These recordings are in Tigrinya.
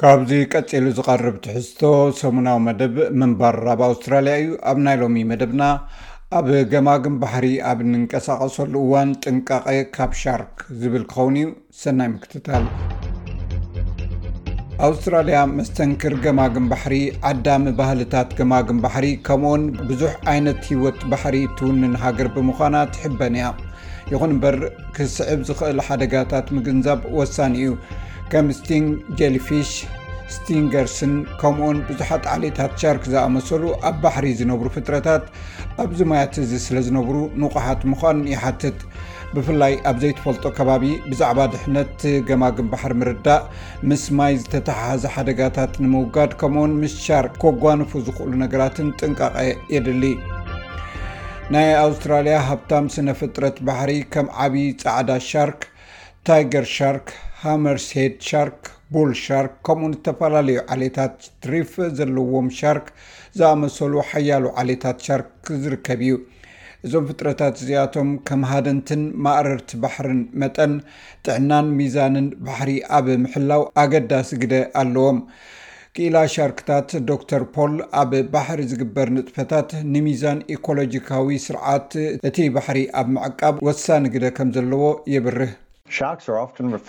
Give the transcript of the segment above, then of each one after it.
ካብዚ ቀጺሉ ዝቐርብ ትሕዝቶ ሰሙናዊ መደብ ምንባር ራብ ኣውስትራልያ እዩ። ኣብ ናይ ሎሚ መደብና ኣብ ገማግም ባሕሪ ኣብ እንንቀሳቐሰሉ እዋን ጥንቃቐ ካብ ሻርክ ዝብል ክኸውን እዩ። ሰናይ ምክትታል። ኣውስትራልያ መስተንክር ገማግም ባሕሪ ዓዳሚ ባህልታት ገማግም ባሕሪ ከምኡውን ብዙሕ ዓይነት ህይወት ባሕሪ ትውንን ሃገር ብምዃና ትሕበን እያ። ይኹን እምበር ክስዕብ ዝኽእል ሓደጋታት ምግንዛብ ወሳኒ እዩ ከም ስቲንግ ጀሊፊሽ ስቲንገርስን ከምኡኡን ብዙሓት ዓሌታት ሻርክ ዝኣመሰሉ ኣብ ባሕሪ ዝነብሩ ፍጥረታት ኣብዚ ማያት እዚ ስለ ዝነብሩ ንቑሓት ምዃን ይሓትት ብፍላይ ኣብ ዘይትፈልጦ ከባቢ ብዛዕባ ድሕነት ገማግም ባሕሪ ምርዳእ ምስ ማይ ዝተተሓሓዘ ሓደጋታት ንምውጋድ ከምኡኡን ምስ ሻርክ ኮጓንፉ ዝኽእሉ ነገራትን ጥንቃቐ የድሊ ናይ ኣውስትራልያ ሃብታም ስነ-ፍጥረት ባሕሪ ከም ዓቢ ጻዕዳ ሻርክ፣ ታይገር ሻርክ፣ ሃመርስ ሄድ ሻርክ፣ ቡል ሻርክ፣ ከምኡውን እተፈላለዩ ዓሌታት ስትሪፍ ዘለዎም ሻርክ ዝኣመሰሉ ሓያሎ ዓሌታት ሻርክ ዝርከብ እዩ። እዞም ፍጥረታት እዚኣቶም ከም ሃደንትን ማእረርቲ ባሕርን መጠን፣ ጥዕናን ሚዛንን ባሕሪ ኣብ ምሕላው ኣገዳሲ ግደ ኣለዎም። ክኢላ ሻርክታት ዶክተር ፖል ኣብ ባሕሪ ዝግበር ንጥፈታት ንሚዛን ኢኮሎጂካዊ ስርዓት እቲ ባሕሪ ኣብ ምዕቃብ ወሳኒ ግደ ከም ዘለዎ የብርህ።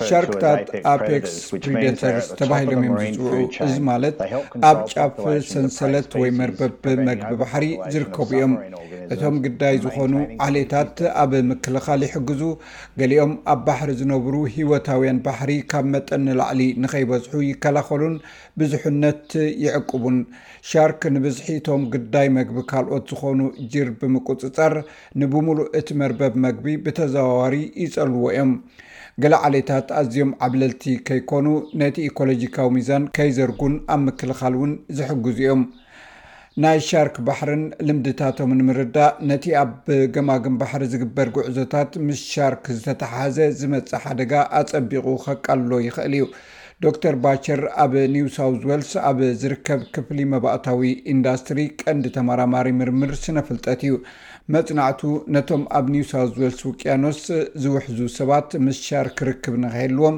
ሻርክታት ኣፔክስ ፕሪደተርስ ተባሂሎም እዮም ዝጽውዑ፣ እዚ ማለት ኣብ ጫፍ ሰንሰለት ወይ መርበብ መግቢ ባሕሪ ዝርከቡ እዮም። እቶም ግዳይ ዝዀኑ ዓሌታት ኣብ ምክልኻል ይሕግዙ፣ ገሊኦም ኣብ ባሕሪ ዝነብሩ ህይወታውያን ባሕሪ ካብ መጠን ንላዕሊ ንኸይበዝሑ ይከላኸሉን ብዙሕነት ይዕቅቡን። ሻርክ ንብዝሒ እቶም ግዳይ መግቢ ካልኦት ዝኾኑ ጅር ብምቁጽጻር ንብምሉእ እቲ መርበብ መግቢ ብተዘዋዋሪ ይጸልዎ እዮም። ገለ ዓሌታት ኣዝዮም ዓብለልቲ ከይኮኑ ነቲ ኢኮሎጂካዊ ሚዛን ከይዘርጉን ኣብ ምክልኻል እውን ዝሕግዙ እዮም። ናይ ሻርክ ባሕርን ልምድታቶምን ምርዳእ፣ ነቲ ኣብ ገማግም ባሕሪ ዝግበር ጉዕዞታት ምስ ሻርክ ዝተተሓሓዘ ዝመጽእ ሓደጋ ኣጸቢቑ ከቃልሎ ይኽእል እዩ። ዶክተር ባቸር ኣብ ኒው ሳውዝ ዌልስ ኣብ ዝርከብ ክፍሊ መባእታዊ ኢንዳስትሪ ቀንዲ ተመራማሪ ምርምር ስነ-ፍልጠት እዩ። መጽናዕቱ ነቶም ኣብ ኒው ሳውዝ ዌልስ ውቅያኖስ ዝውሕዙ ሰባት ምስ ሻርክ ርክብ ንኽህልዎም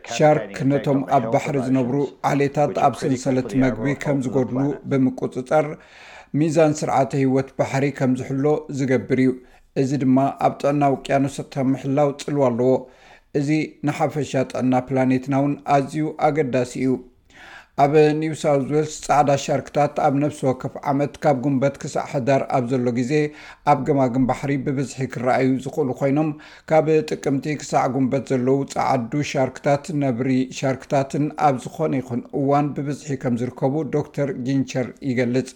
ሻርክ ነቶም ኣብ ባሕሪ ዝነብሩ ዓሌታት ኣብ ሰንሰለት መግቢ ከም ዝጎድሉ ብምቁጽጸር ሚዛን ስርዓተ ህይወት ባሕሪ ከም ዝሕሎ ዝገብር እዩ። እዚ ድማ ኣብ ጥዕና ውቅያኖስትካ ምሕላው ጽልዋ ኣለዎ። እዚ ንሓፈሻ ጥዕና ፕላኔትና'ውን ኣዝዩ ኣገዳሲ እዩ። ኣብ ኒው ሳውዝ ዌልስ ጻዕዳ ሻርክታት ኣብ ነፍሲ ወከፍ ዓመት ካብ ጉንበት ክሳዕ ሕዳር ኣብ ዘሎ ግዜ ኣብ ገማግም ባሕሪ ብብዝሒ ክረኣዩ ዝኽእሉ ኮይኖም ካብ ጥቅምቲ ክሳዕ ጉንበት ዘለዉ ጻዓዱ ሻርክታት ነብሪ ሻርክታትን ኣብ ዝኾነ ይኹን እዋን ብብዝሒ ከም ዝርከቡ ዶክተር ጊንቸር ይገልጽ።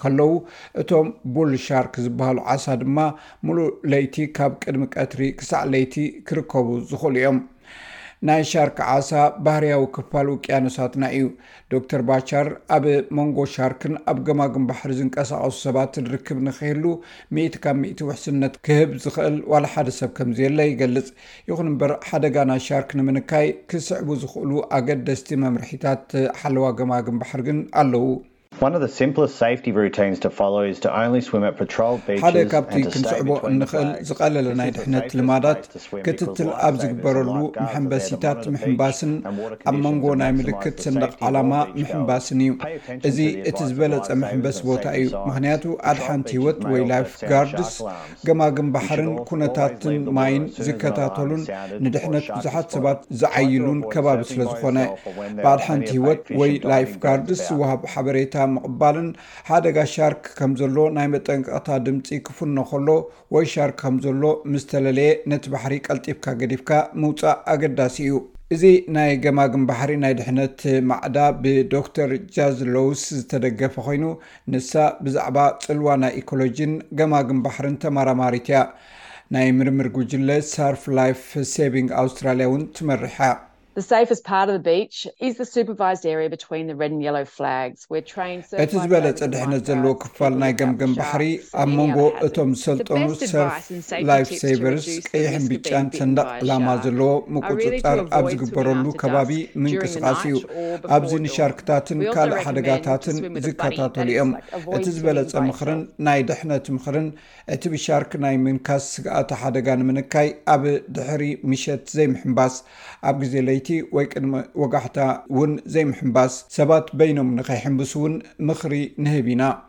ከለዉ እቶም ቡል ሻርክ ዝበሃሉ ዓሳ ድማ ሙሉእ ለይቲ ካብ ቅድሚ ቀትሪ ክሳዕ ለይቲ ክርከቡ ዝኽእሉ እዮም። ናይ ሻርክ ዓሳ ባህርያዊ ክፋል ውቅያኖሳትና እዩ። ዶክተር ባቻር ኣብ መንጎ ሻርክን ኣብ ገማግም ባሕሪ ዝንቀሳቐሱ ሰባትን ርክብ ንክህሉ ሚእቲ ካብ ሚእቲ ውሕስነት ክህብ ዝኽእል ዋላ ሓደ ሰብ ከምዘየለ ይገልጽ። ይኹን እምበር ሓደጋ ናይ ሻርክ ንምንካይ ክስዕቡ ዝኽእሉ ኣገደስቲ መምርሒታት ሓለዋ ገማግም ባሕሪ ግን ኣለዉ። One of the simplest safety routines to follow is to only swim at patrolled beaches ሓደ ካብቲ ክንስዕቦ እንኽእል ዝቐለለ ናይ ድሕነት ልማዳት ክትትል ኣብ ዝግበረሉ መሐንበሲታት ምሕንባስን ኣብ መንጎ ናይ ምልክት ሰንደቕ ዓላማ ምሕንባስን እዩ። እዚ እቲ ዝበለጸ መሕንበሲ ቦታ እዩ፣ ምኽንያቱ ኣድሓንቲ ህይወት ወይ ላይፍ ጋርድስ ገማግም ባሕርን ኩነታትን ማይን ዝከታተሉን ንድሕነት ብዙሓት ሰባት ዝዓይሉን ከባቢ ስለዝኾነ ብኣድሓንቲ ህይወት ወይ ላይፍ ጋርድስ ዝወሃብ ሓበሬታ ምቕባልን ሓደጋ ሻርክ ከምዘሎ ናይ መጠንቀቕታ ድምፂ ክፍኖ ከሎ ወይ ሻርክ ከምዘሎ ምስተለለየ ነቲ ባሕሪ ቀልጢፍካ ገዲፍካ ምውፃእ ኣገዳሲ እዩ። እዚ ናይ ገማግም ባሕሪ ናይ ድሕነት ማዕዳ ብዶክተር ጃዝ ሎውስ ዝተደገፈ ኮይኑ ንሳ ብዛዕባ ጽልዋ ናይ ኢኮሎጂን ገማግም ባሕርን ተመራማሪት እያ። ናይ ምርምር ጉጅለ ሳርፍ ላይፍ ሴቪንግ ኣውስትራልያ እውን ትመርሕ እያ። እቲ ዝበለጸ ድሕነት ዘለዎ ክፋል ናይ ገምገም ባሕሪ ኣብ መንጎ እቶም ዝሰልጠኑ ሰርፍ ላይፍ ሰይቨርስ ቀይሕን ብጫን ሰንደቕ ዕላማ ዘለዎ ምቁፅፃር ኣብ ዝግበረሉ ከባቢ ምንቅስቃስ እዩ። ኣብዚ ንሻርክታትን ካልእ ሓደጋታትን ዝከታተሉ እዮም። እቲ ዝበለፀ ምኽርን ናይ ድሕነት ምኽርን እቲ ብሻርክ ናይ ምንካስ ስግኣተ ሓደጋ ንምንካይ ኣብ ድሕሪ ምሸት ዘይምሕንባስ ኣብ ግዜ ለይቲ ወይ ቅድሚ ወጋሕታ እውን ዘይምሕንባስ ሰባት በይኖም ንከይሕንብሱ እውን ምኽሪ ንህብ ኢና።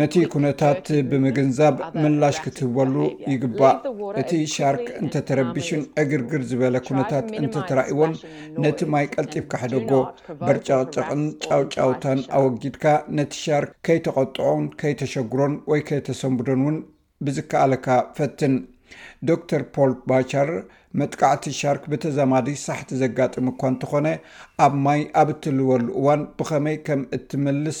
ነቲ ኩነታት ብምግንዛብ ምላሽ ክትህበሉ ይግባእ። እቲ ሻርክ እንተተረቢሹን ዕግርግር ዝበለ ኩነታት እንተተራእይዎን ነቲ ማይ ቀልጢፍካ ሕደጎ። በርጨቕጨቕን ጫውጫውታን ኣወጊድካ ነቲ ሻርክ ከይተቖጥዖን ከይተሸግሮን ወይ ከይተሰንብዶን እውን ብዝከኣለካ ፈትን። ዶክተር ፖል ባቻር፣ መጥቃዕቲ ሻርክ ብተዛማዲ ሳሕቲ ዘጋጥም እኳ እንተኾነ ኣብ ማይ ኣብ እትህልወሉ እዋን ብኸመይ ከም እትምልስ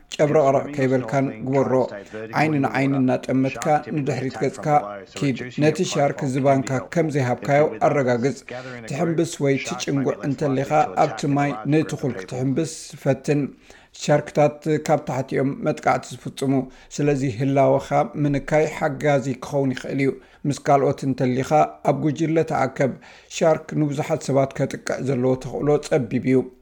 ጨብረቕረቕ ከይበልካን ግበሮ፣ ዓይኒ ንዓይኒ እናጠመትካ ንድሕሪት ገጽካ ኪድ። ነቲ ሻርክ ዝባንካ ከም ዘይሃብካዮ ኣረጋግጽ። ትሕምብስ ወይ ትጭንጉዕ እንተ'ሊኻ፣ ኣብቲ ማይ ንትኹል ክትሕምብስ ፈትን። ሻርክታት ካብ ታሕቲ እዮም መጥቃዕቲ ዝፍጽሙ፣ ስለዚ ህላወኻ ምንካይ ሓጋዚ ክኸውን ይኽእል እዩ። ምስ ካልኦት እንተ'ሊኻ ኣብ ጕጅለ ተኣከብ። ሻርክ ንብዙሓት ሰባት ከጥቅዕ ዘለዎ ተኽእሎ ጸቢብ እዩ።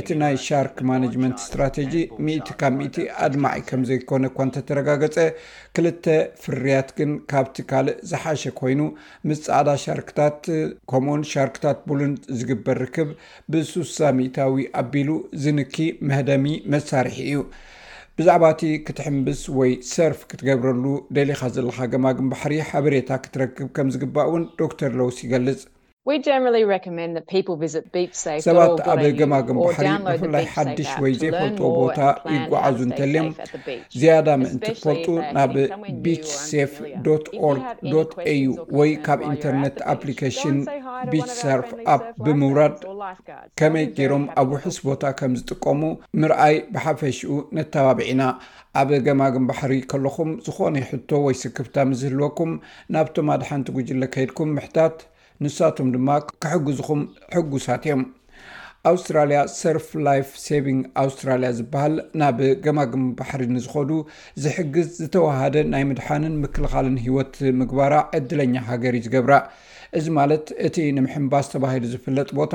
እቲ ናይ ሻርክ ማነጅመንት ስትራተጂ ሚእቲ ካብ ሚእቲ ኣድማዒ ከም ዘይኰነ እኳ እንተ ተረጋገጸ፣ ክልተ ፍርያት ግን ካብቲ ካልእ ዝሓሸ ኰይኑ፣ ምስ ጻዕዳ ሻርክታት ከምኡውን ሻርክታት ቡሉን ዝግበር ርክብ ብሱሳ ሚእታዊ ኣቢሉ ዝንኪ መህደሚ መሳርሒ ኢዩ። ብዛዕባ እቲ ክትሕምብስ ወይ ሰርፍ ክትገብረሉ ደሊኻ ዘለኻ ገማግም ባሕሪ ሓበሬታ ክትረክብ ከም ዝግባእ እውን ዶክተር ሎውስ ይገልጽ። ሰባት ኣብ ገማግም ባሕሪ ብፍላይ ሓድሽ ወይ ዘይፈልጥዎ ቦታ ይጓዓዙ እንተልዮም ዝያዳ ምእንቲ ክፈልጡ ናብ ቢች ሴፍ ዶት ኦርግ ዶት ኤዩ ወይ ካብ ኢንተርነት ኣፕሊኬሽን ቢች ሰርፍ ኣፕ ብምውራድ ከመይ ገይሮም ኣብ ውሑስ ቦታ ከም ዝጥቀሙ ምርኣይ ብሓፈሽኡ ነተባብዕ ኢና። ኣብ ገማግም ባሕሪ ከለኹም ዝኾነ ሕቶ ወይ ስክፍታ ምስ ዝህልወኩም፣ ናብቶም ኣድሓንቲ ጉጅለ ከይድኩም ምሕታት፣ ንሳቶም ድማ ክሕግዙኹም ሕጉሳት እዮም። ኣውስትራልያ ሰርፍ ላይፍ ሴቪንግ ኣውስትራልያ ዝበሃል ናብ ገማግም ባሕሪ ንዝኸዱ ዝሕግዝ ዝተወሃደ ናይ ምድሓንን ምክልኻልን ህይወት ምግባራ ዕድለኛ ሃገር እዩ ዝገብራ። እዚ ማለት እቲ ንምሕንባስ ተባሂሉ ዝፍለጥ ቦታ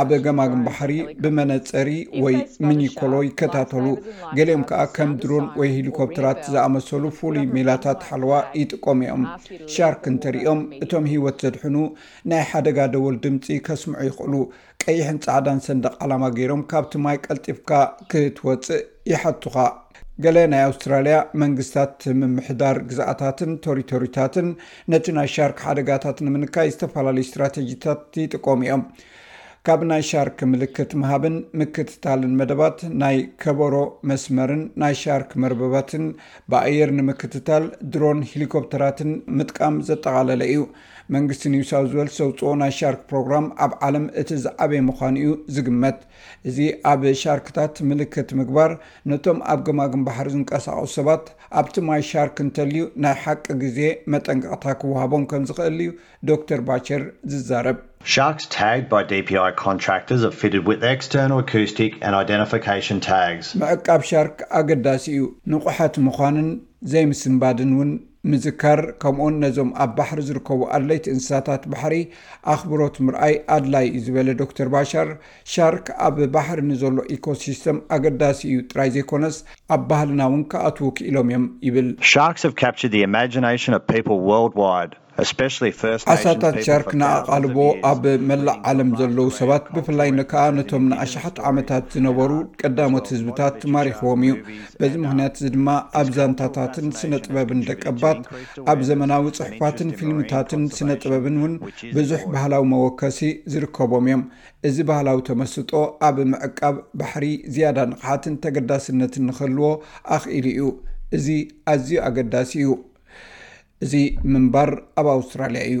ኣብ ገማግም ባሕሪ ብመነፀሪ ወይ ምኒኮሎ ይከታተሉ። ገሊኦም ከዓ ከም ድሮን ወይ ሄሊኮፕተራት ዝኣመሰሉ ፍሉይ ሜላታት ሓለዋ ይጥቀሙ እዮም። ሻርክ እንተሪኦም እቶም ህይወት ዘድሕኑ ናይ ሓደጋ ደወል ድምፂ ከስምዑ ይኽእሉ። ቀይሕን ፃዕዳን ሰንደቕ ዓላማ ገይሮም ካብቲ ማይ ቀልጢፍካ ክትወፅእ ይሓቱኻ። ገለ ናይ ኣውስትራልያ መንግስታት ምምሕዳር ግዝኣታትን ቶሪቶሪታትን ነቲ ናይ ሻርክ ሓደጋታት ንምንካይ ዝተፈላለዩ ስትራተጂታት ይጥቀሙ እዮም ካብ ናይ ሻርክ ምልክት ምሃብን ምክትታልን መደባት ናይ ከበሮ መስመርን ናይ ሻርክ መርበባትን ብኣየር ንምክትታል ድሮን ሄሊኮፕተራትን ምጥቃም ዘጠቓለለ እዩ መንግስቲ ኒውሳውዝወልስ ዘውፅኦ ናይ ሻርክ ፕሮግራም ኣብ ዓለም እቲ ዝዓበየ ምዃኑ እዩ ዝግመት እዚ ኣብ ሻርክታት ምልክት ምግባር ነቶም ኣብ ገማግም ባሕሪ ዝንቀሳቐሱ ሰባት ኣብቲ ማይ ሻርክ እንተልዩ ናይ ሓቂ ግዜ መጠንቀቕታ ክወሃቦም ከም ዝኽእል እዩ ዶክተር ባቸር ዝዛረብ። Sharks tagged by DPI contractors are fitted with external acoustic and identification tags. ምዕቃብ ሻርክ ኣገዳሲ እዩ፣ ንቑሐት ምዃንን ዘይምስንባድን እውን። ምዝካር ከምኡውን ነዞም ኣብ ባሕሪ ዝርከቡ ኣድለይቲ እንስሳታት ባሕሪ ኣኽብሮት ምርኣይ ኣድላይ እዩ ዝበለ ዶክተር ባሻር ሻርክ ኣብ ባሕሪ ንዘሎ ኢኮሲስተም ኣገዳሲ እዩ ጥራይ ዘይኮነስ ኣብ ባህልና እውን ክኣትዉ ክኢሎም እዮም ይብል ዓሳታት ሻርክ ንኣቓልቦ ኣብ መላእ ዓለም ዘለዉ ሰባት ብፍላይ ንከዓ ነቶም ንኣሽሓት ዓመታት ዝነበሩ ቀዳሞት ህዝብታት ማሪኽዎም እዩ በዚ ምኽንያት እዚ ድማ ኣብ ዛንታታትን ስነ ጥበብን ደቀባት ኣብ ዘመናዊ ጽሑፋትን ፊልምታትን ስነ ጥበብን እውን ብዙሕ ባህላዊ መወከሲ ዝርከቦም እዮም እዚ ባህላዊ ተመስጦ ኣብ ምዕቃብ ባሕሪ ዝያዳ ንቕሓትን ተገዳስነትን ንክህልዎ ኣኽኢሉ እዩ እዚ ኣዝዩ ኣገዳሲ እዩ እዚ ምንባር ኣብ ኣውስትራልያ እዩ